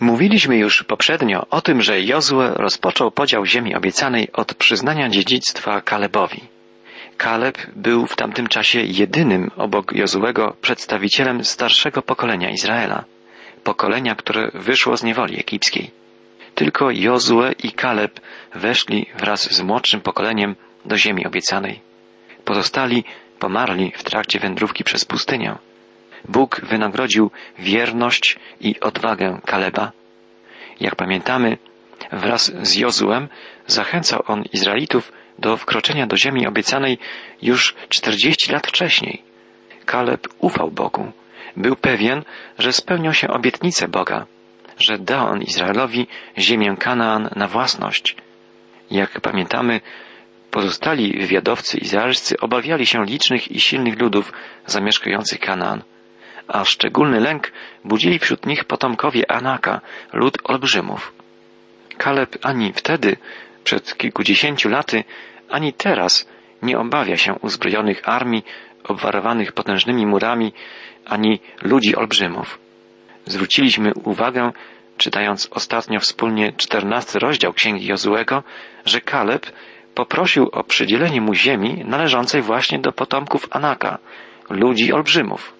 Mówiliśmy już poprzednio o tym, że Jozue rozpoczął podział ziemi obiecanej od przyznania dziedzictwa Kalebowi. Kaleb był w tamtym czasie jedynym obok Jozuego przedstawicielem starszego pokolenia Izraela, pokolenia, które wyszło z niewoli egipskiej. Tylko Jozue i Kaleb weszli wraz z młodszym pokoleniem do ziemi obiecanej. Pozostali pomarli w trakcie wędrówki przez pustynię. Bóg wynagrodził wierność i odwagę Kaleba. Jak pamiętamy, wraz z Jozuem zachęcał on Izraelitów do wkroczenia do ziemi obiecanej już czterdzieści lat wcześniej. Kaleb ufał Bogu. Był pewien, że spełnią się obietnice Boga, że da on Izraelowi ziemię Kanaan na własność. Jak pamiętamy, pozostali wywiadowcy izraelscy obawiali się licznych i silnych ludów zamieszkujących Kanaan a szczególny lęk budzili wśród nich potomkowie Anaka, lud olbrzymów. Kaleb ani wtedy, przed kilkudziesięciu laty, ani teraz nie obawia się uzbrojonych armii obwarowanych potężnymi murami, ani ludzi olbrzymów. Zwróciliśmy uwagę, czytając ostatnio wspólnie czternasty rozdział Księgi Jozuego, że Kaleb poprosił o przydzielenie mu ziemi należącej właśnie do potomków Anaka, ludzi olbrzymów.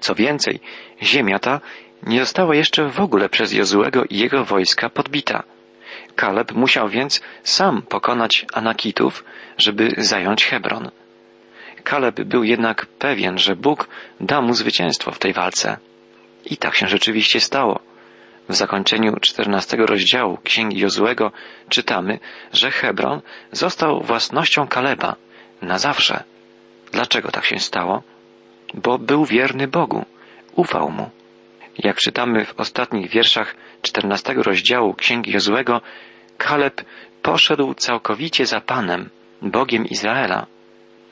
Co więcej, ziemia ta nie została jeszcze w ogóle przez Jozuego i jego wojska podbita. Kaleb musiał więc sam pokonać Anakitów, żeby zająć Hebron. Kaleb był jednak pewien, że Bóg da mu zwycięstwo w tej walce. I tak się rzeczywiście stało. W zakończeniu czternastego rozdziału Księgi Jozuego czytamy, że Hebron został własnością Kaleba na zawsze. Dlaczego tak się stało? Bo był wierny Bogu, ufał Mu. Jak czytamy w ostatnich wierszach czternastego rozdziału Księgi Jozłego, Kaleb poszedł całkowicie za Panem, Bogiem Izraela.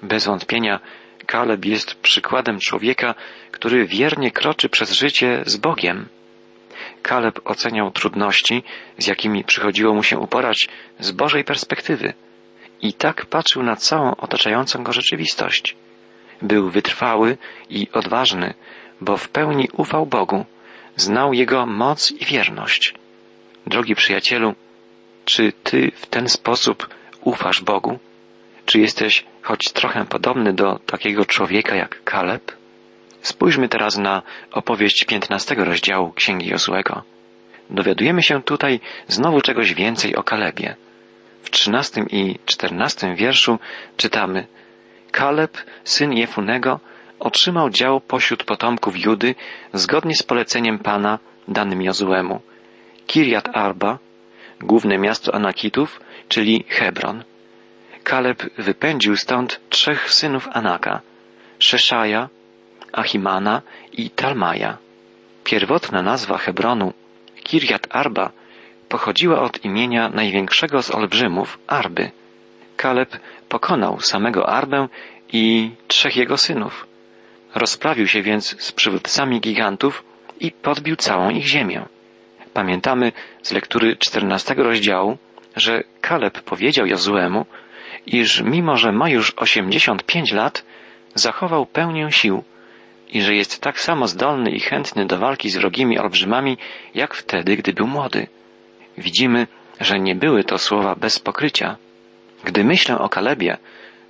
Bez wątpienia Kaleb jest przykładem człowieka, który wiernie kroczy przez życie z Bogiem. Kaleb oceniał trudności, z jakimi przychodziło mu się uporać z Bożej perspektywy i tak patrzył na całą otaczającą go rzeczywistość. Był wytrwały i odważny, bo w pełni ufał Bogu, znał Jego moc i wierność. Drogi przyjacielu, czy Ty w ten sposób ufasz Bogu? Czy jesteś choć trochę podobny do takiego człowieka jak Kaleb? Spójrzmy teraz na opowieść piętnastego rozdziału Księgi Jozłego. Dowiadujemy się tutaj znowu czegoś więcej o Kalebie. W trzynastym i czternastym wierszu czytamy – Kaleb, syn Jefunego, otrzymał dział pośród potomków Judy zgodnie z poleceniem Pana danym Jozuemu. Kirjat Arba, główne miasto Anakitów, czyli Hebron. Kaleb wypędził stąd trzech synów Anaka, Szeszaja, Achimana i Talmaja. Pierwotna nazwa Hebronu, Kirjat Arba, pochodziła od imienia największego z olbrzymów, Arby. Kaleb pokonał samego Arbę i trzech jego synów. Rozprawił się więc z przywódcami gigantów i podbił całą ich ziemię. Pamiętamy z lektury czternastego rozdziału, że Kaleb powiedział Jozuemu, iż mimo, że ma już osiemdziesiąt pięć lat, zachował pełnię sił i że jest tak samo zdolny i chętny do walki z wrogimi olbrzymami, jak wtedy, gdy był młody. Widzimy, że nie były to słowa bez pokrycia. Gdy myślę o Kalebie,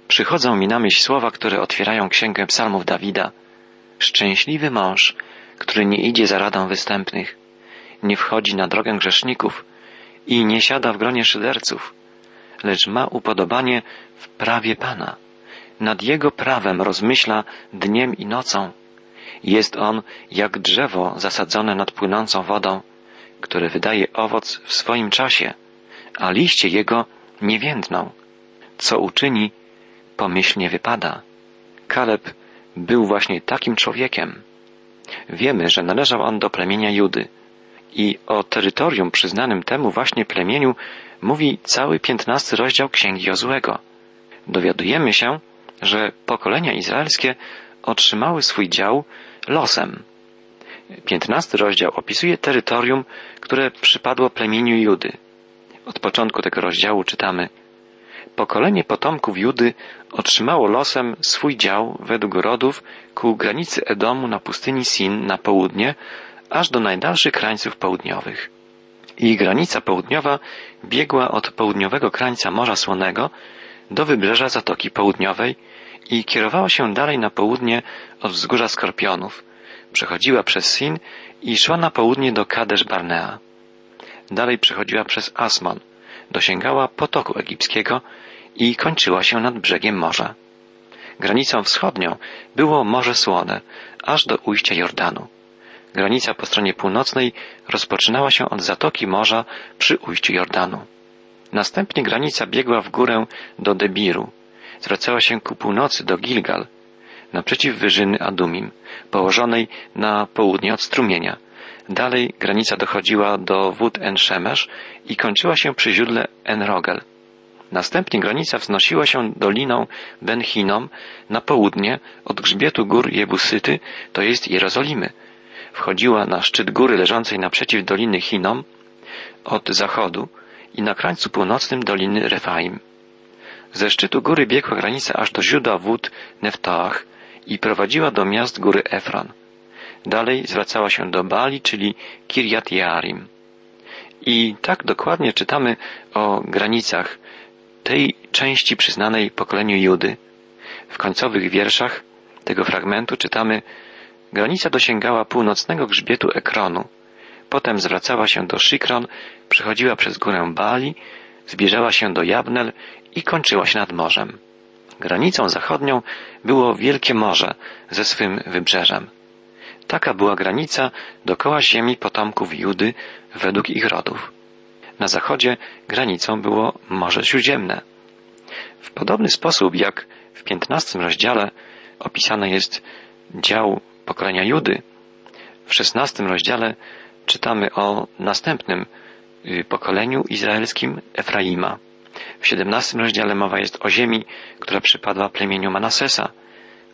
przychodzą mi na myśl słowa, które otwierają księgę psalmów Dawida. Szczęśliwy mąż, który nie idzie za radą występnych, nie wchodzi na drogę grzeszników i nie siada w gronie szyderców, lecz ma upodobanie w prawie Pana. Nad Jego prawem rozmyśla dniem i nocą. Jest on jak drzewo zasadzone nad płynącą wodą, które wydaje owoc w swoim czasie, a liście jego nie więdną. Co uczyni, pomyślnie wypada. Kaleb był właśnie takim człowiekiem. Wiemy, że należał on do plemienia Judy i o terytorium przyznanym temu właśnie plemieniu mówi cały piętnasty rozdział Księgi Jozłego. Dowiadujemy się, że pokolenia izraelskie otrzymały swój dział losem. Piętnasty rozdział opisuje terytorium, które przypadło plemieniu Judy. Od początku tego rozdziału czytamy Pokolenie potomków Judy otrzymało losem swój dział według rodów ku granicy Edomu na pustyni Sin na południe, aż do najdalszych krańców południowych. Ich granica południowa biegła od południowego krańca Morza Słonego do wybrzeża Zatoki Południowej i kierowała się dalej na południe od wzgórza Skorpionów, przechodziła przez Sin i szła na południe do Kadesz Barnea. Dalej przechodziła przez Asmon, dosięgała potoku egipskiego i kończyła się nad brzegiem morza. Granicą wschodnią było Morze Słone, aż do ujścia Jordanu. Granica po stronie północnej rozpoczynała się od zatoki morza przy ujściu Jordanu. Następnie granica biegła w górę do Debiru. Zwracała się ku północy do Gilgal, naprzeciw wyżyny Adumim, położonej na południe od strumienia. Dalej granica dochodziła do wód En-Szemesz i kończyła się przy źródle En-Rogel. Następnie granica wznosiła się doliną Ben-Hinom na południe od grzbietu gór Jebusyty, to jest Jerozolimy. Wchodziła na szczyt góry leżącej naprzeciw doliny Hinom od zachodu i na krańcu północnym doliny Refaim. Ze szczytu góry biegła granica aż do źródła wód Neftoach i prowadziła do miast góry Efron. Dalej zwracała się do Bali, czyli Kirjat Jearim. I tak dokładnie czytamy o granicach tej części przyznanej pokoleniu Judy. W końcowych wierszach tego fragmentu czytamy Granica dosięgała północnego grzbietu Ekronu, potem zwracała się do Shikron, przechodziła przez górę Bali, zbliżała się do Jabnel i kończyła się nad morzem. Granicą zachodnią było Wielkie Morze ze swym wybrzeżem. Taka była granica dokoła ziemi potomków Judy według ich rodów. Na zachodzie granicą było Morze Śródziemne. W podobny sposób jak w piętnastym rozdziale opisane jest dział pokolenia Judy, w szesnastym rozdziale czytamy o następnym y, pokoleniu izraelskim Efraima. W siedemnastym rozdziale mowa jest o ziemi, która przypadła plemieniu Manasesa,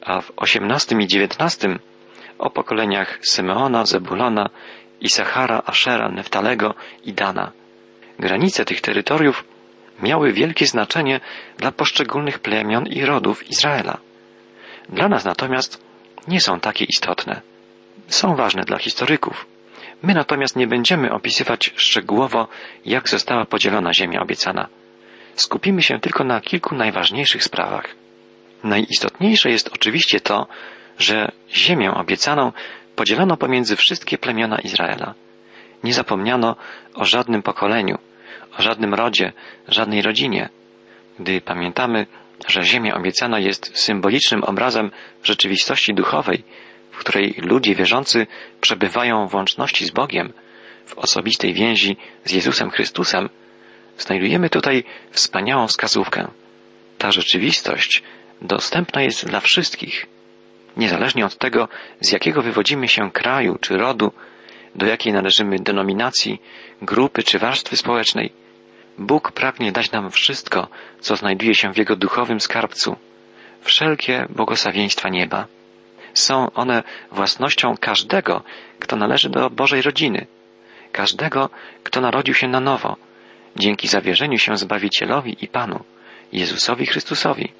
a w osiemnastym i dziewiętnastym o pokoleniach Symeona, Zebulona, Isachara, Ashera, Neftalego i Dana. Granice tych terytoriów miały wielkie znaczenie dla poszczególnych plemion i rodów Izraela. Dla nas natomiast nie są takie istotne. Są ważne dla historyków. My natomiast nie będziemy opisywać szczegółowo, jak została podzielona ziemia obiecana. Skupimy się tylko na kilku najważniejszych sprawach. Najistotniejsze jest oczywiście to, że ziemię obiecaną podzielono pomiędzy wszystkie plemiona Izraela. Nie zapomniano o żadnym pokoleniu, o żadnym rodzie, żadnej rodzinie. Gdy pamiętamy, że ziemia obiecana jest symbolicznym obrazem rzeczywistości duchowej, w której ludzie wierzący przebywają w łączności z Bogiem, w osobistej więzi z Jezusem Chrystusem, znajdujemy tutaj wspaniałą wskazówkę. Ta rzeczywistość dostępna jest dla wszystkich, niezależnie od tego, z jakiego wywodzimy się kraju czy rodu, do jakiej należymy denominacji, grupy czy warstwy społecznej. Bóg pragnie dać nam wszystko, co znajduje się w Jego duchowym skarbcu, wszelkie błogosławieństwa nieba. Są one własnością każdego, kto należy do Bożej rodziny, każdego, kto narodził się na nowo, dzięki zawierzeniu się Zbawicielowi i Panu, Jezusowi Chrystusowi.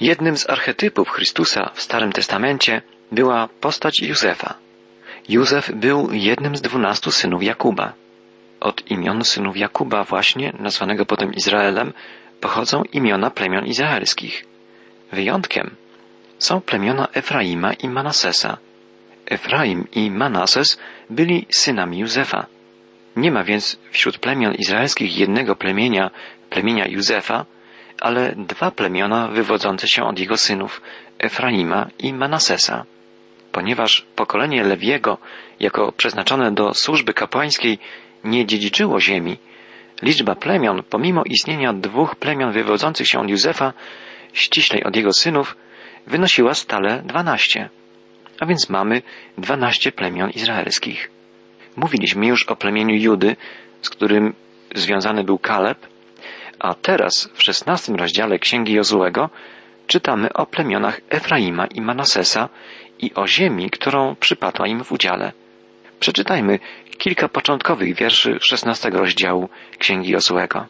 Jednym z archetypów Chrystusa w Starym Testamencie była postać Józefa. Józef był jednym z dwunastu synów Jakuba. Od imion synów Jakuba właśnie, nazwanego potem Izraelem, pochodzą imiona plemion izraelskich. Wyjątkiem są plemiona Efraima i Manasesa. Efraim i Manases byli synami Józefa. Nie ma więc wśród plemion izraelskich jednego plemienia, plemienia Józefa, ale dwa plemiona wywodzące się od jego synów, Efraima i Manasesa. Ponieważ pokolenie Lewiego, jako przeznaczone do służby kapłańskiej, nie dziedziczyło ziemi, liczba plemion, pomimo istnienia dwóch plemion wywodzących się od Józefa, ściślej od jego synów, wynosiła stale dwanaście. A więc mamy dwanaście plemion izraelskich. Mówiliśmy już o plemieniu Judy, z którym związany był Kaleb, a teraz w szesnastym rozdziale Księgi Jozułego czytamy o plemionach Efraima i Manasesa i o ziemi, którą przypadła im w udziale. Przeczytajmy kilka początkowych wierszy szesnastego rozdziału Księgi Jozułego.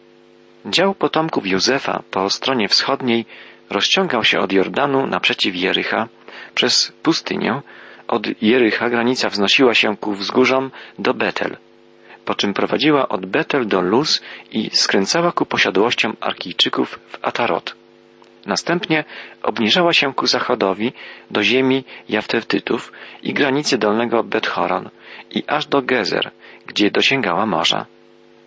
Dział potomków Józefa po stronie wschodniej rozciągał się od Jordanu naprzeciw Jericha przez pustynię Od Jericha granica wznosiła się ku wzgórzom do Betel, po czym prowadziła od Betel do Luz i skręcała ku posiadłościom Arkijczyków w Atarot. Następnie obniżała się ku zachodowi do ziemi Jaftewtytów i granicy dolnego Bethoron i aż do Gezer, gdzie dosięgała morza.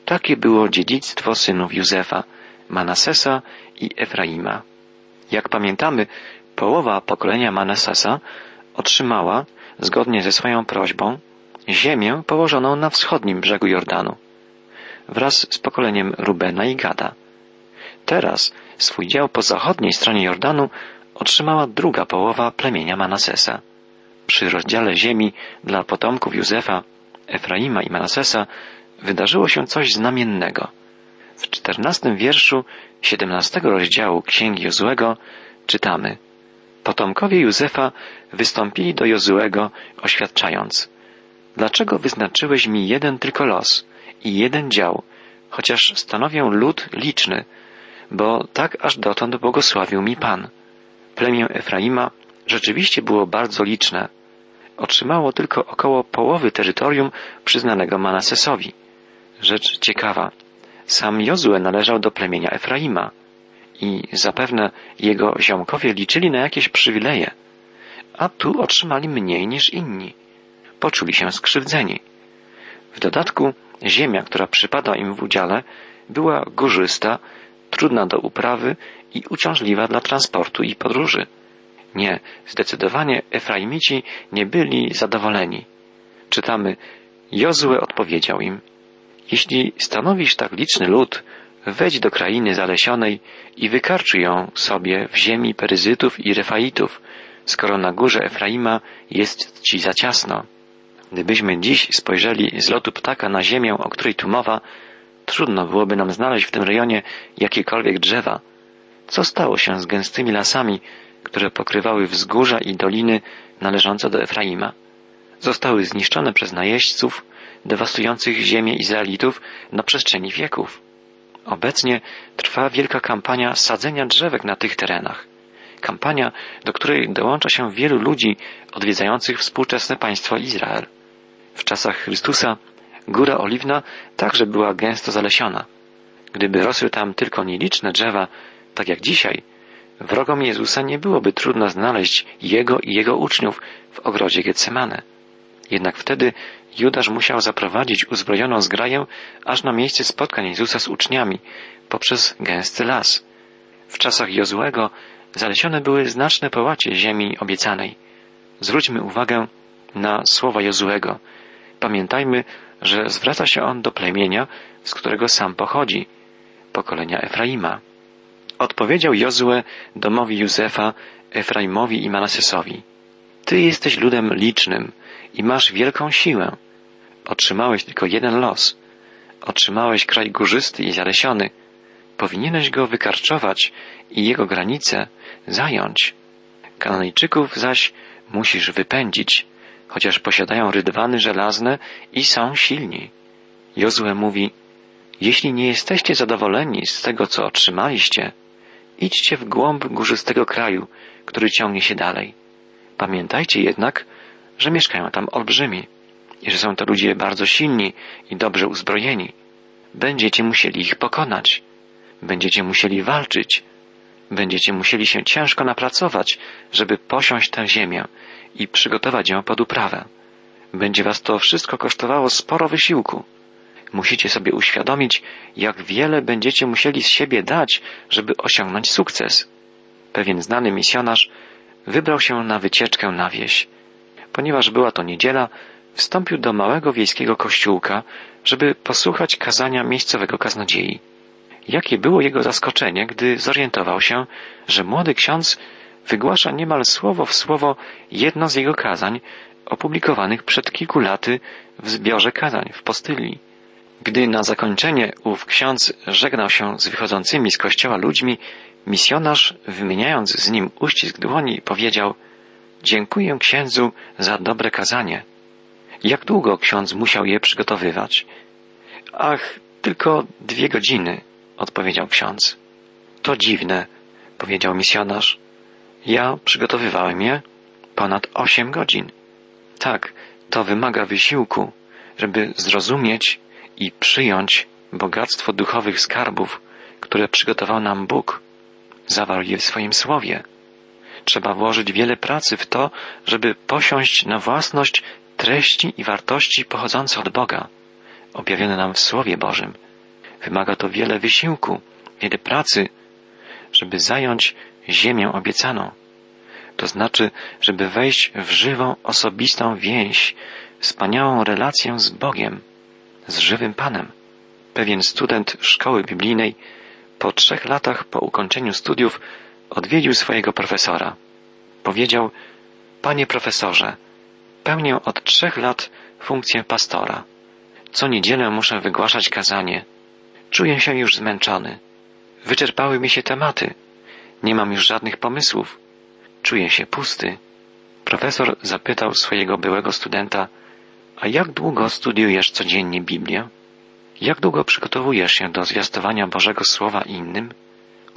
Takie było dziedzictwo synów Józefa, Manasesa i Efraima. Jak pamiętamy, połowa pokolenia Manasesa otrzymała, zgodnie ze swoją prośbą, ziemię położoną na wschodnim brzegu Jordanu, wraz z pokoleniem Rubena i Gada. Teraz swój dział po zachodniej stronie Jordanu otrzymała druga połowa plemienia Manasesa. Przy rozdziale ziemi dla potomków Józefa, Efraima i Manasesa wydarzyło się coś znamiennego. W czternastym wierszu siedemnastego rozdziału Księgi Jozłego czytamy Potomkowie Józefa wystąpili do Jozłego, oświadczając Dlaczego wyznaczyłeś mi jeden tylko los i jeden dział, chociaż stanowię lud liczny, bo tak aż dotąd błogosławił mi Pan. Plemię Efraima rzeczywiście było bardzo liczne. Otrzymało tylko około połowy terytorium przyznanego Manasesowi. Rzecz ciekawa. Sam Jozue należał do plemienia Efraima i zapewne jego ziomkowie liczyli na jakieś przywileje, a tu otrzymali mniej niż inni. Poczuli się skrzywdzeni. W dodatku ziemia, która przypadła im w udziale, była górzysta, trudna do uprawy i uciążliwa dla transportu i podróży. Nie, zdecydowanie Efraimici nie byli zadowoleni. Czytamy, Jozue odpowiedział im, jeśli stanowisz tak liczny lud, wejdź do krainy zalesionej i wykarczuj ją sobie w ziemi Peryzytów i Refaitów, skoro na górze Efraima jest ci za ciasno. Gdybyśmy dziś spojrzeli z lotu ptaka na ziemię, o której tu mowa, trudno byłoby nam znaleźć w tym rejonie jakiekolwiek drzewa. Co stało się z gęstymi lasami, które pokrywały wzgórza i doliny należące do Efraima? Zostały zniszczone przez najeźdźców, dewastujących ziemię Izraelitów na przestrzeni wieków. Obecnie trwa wielka kampania sadzenia drzewek na tych terenach. Kampania, do której dołącza się wielu ludzi odwiedzających współczesne państwo Izrael. W czasach Chrystusa Góra Oliwna także była gęsto zalesiona. Gdyby rosły tam tylko nieliczne drzewa, tak jak dzisiaj, wrogom Jezusa nie byłoby trudno znaleźć Jego i Jego uczniów w ogrodzie Getsemane. Jednak wtedy Judasz musiał zaprowadzić uzbrojoną zgraję aż na miejsce spotkań Jezusa z uczniami poprzez gęsty las. W czasach Jozłego zalesione były znaczne połacie ziemi obiecanej. Zwróćmy uwagę na słowa Jozłego. Pamiętajmy, że zwraca się on do plemienia, z którego sam pochodzi, pokolenia Efraima. Odpowiedział Jozue domowi Józefa, Efraimowi i Manasesowi. Ty jesteś ludem licznym i masz wielką siłę. Otrzymałeś tylko jeden los. Otrzymałeś kraj górzysty i zalesiony. Powinieneś go wykarczować i jego granice zająć. Kanonijczyków zaś musisz wypędzić, chociaż posiadają rydwany żelazne i są silni. Jozue mówi, jeśli nie jesteście zadowoleni z tego, co otrzymaliście, idźcie w głąb górzystego kraju, który ciągnie się dalej. Pamiętajcie jednak, że mieszkają tam olbrzymi i że są to ludzie bardzo silni i dobrze uzbrojeni. Będziecie musieli ich pokonać. Będziecie musieli walczyć. Będziecie musieli się ciężko napracować, żeby posiąść tę ziemię i przygotować ją pod uprawę. Będzie was to wszystko kosztowało sporo wysiłku. Musicie sobie uświadomić, jak wiele będziecie musieli z siebie dać, żeby osiągnąć sukces. Pewien znany misjonarz wybrał się na wycieczkę na wieś. Ponieważ była to niedziela, wstąpił do małego wiejskiego kościółka, żeby posłuchać kazania miejscowego kaznodziei. Jakie było jego zaskoczenie, gdy zorientował się, że młody ksiądz wygłasza niemal słowo w słowo jedno z jego kazań, opublikowanych przed kilku laty w zbiorze kazań w Postylii. Gdy na zakończenie ów ksiądz żegnał się z wychodzącymi z kościoła ludźmi, misjonarz, wymieniając z nim uścisk dłoni, powiedział Dziękuję księdzu za dobre kazanie. Jak długo ksiądz musiał je przygotowywać? Ach, tylko dwie godziny, odpowiedział ksiądz. To dziwne, powiedział misjonarz. Ja przygotowywałem je ponad osiem godzin. Tak, to wymaga wysiłku, żeby zrozumieć i przyjąć bogactwo duchowych skarbów, które przygotował nam Bóg. Zawarł je w swoim słowie. Trzeba włożyć wiele pracy w to, żeby posiąść na własność treści i wartości pochodzące od Boga, objawione nam w Słowie Bożym. Wymaga to wiele wysiłku, wiele pracy, żeby zająć ziemię obiecaną. To znaczy, żeby wejść w żywą, osobistą więź, wspaniałą relację z Bogiem, z żywym Panem. Pewien student szkoły biblijnej po trzech latach po ukończeniu studiów odwiedził swojego profesora. Powiedział, Panie profesorze, pełnię od trzech lat funkcję pastora. Co niedzielę muszę wygłaszać kazanie. Czuję się już zmęczony. Wyczerpały mi się tematy. Nie mam już żadnych pomysłów. Czuję się pusty. Profesor zapytał swojego byłego studenta, a jak długo studiujesz codziennie Biblię? Jak długo przygotowujesz się do zwiastowania Bożego Słowa innym?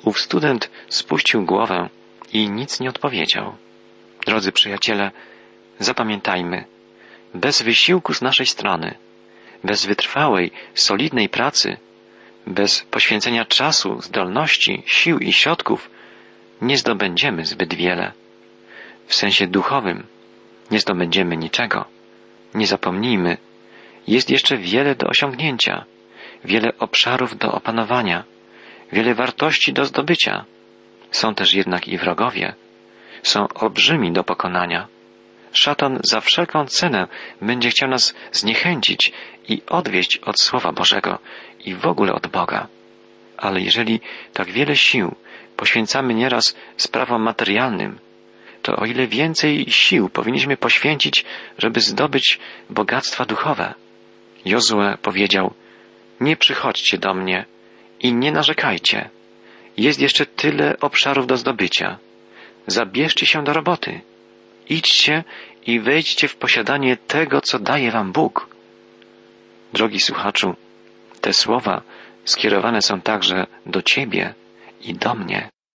Ów student spuścił głowę i nic nie odpowiedział. Drodzy przyjaciele, zapamiętajmy, bez wysiłku z naszej strony, bez wytrwałej, solidnej pracy, bez poświęcenia czasu, zdolności, sił i środków nie zdobędziemy zbyt wiele. W sensie duchowym nie zdobędziemy niczego. Nie zapomnijmy, jest jeszcze wiele do osiągnięcia, wiele obszarów do opanowania, wiele wartości do zdobycia. Są też jednak i wrogowie. Są olbrzymi do pokonania. Szatan za wszelką cenę będzie chciał nas zniechęcić i odwieść od Słowa Bożego i w ogóle od Boga. Ale jeżeli tak wiele sił poświęcamy nieraz sprawom materialnym, to o ile więcej sił powinniśmy poświęcić, żeby zdobyć bogactwa duchowe. Jozue powiedział, nie przychodźcie do mnie i nie narzekajcie. Jest jeszcze tyle obszarów do zdobycia. Zabierzcie się do roboty. Idźcie i wejdźcie w posiadanie tego, co daje wam Bóg. Drogi słuchaczu, te słowa skierowane są także do Ciebie i do mnie.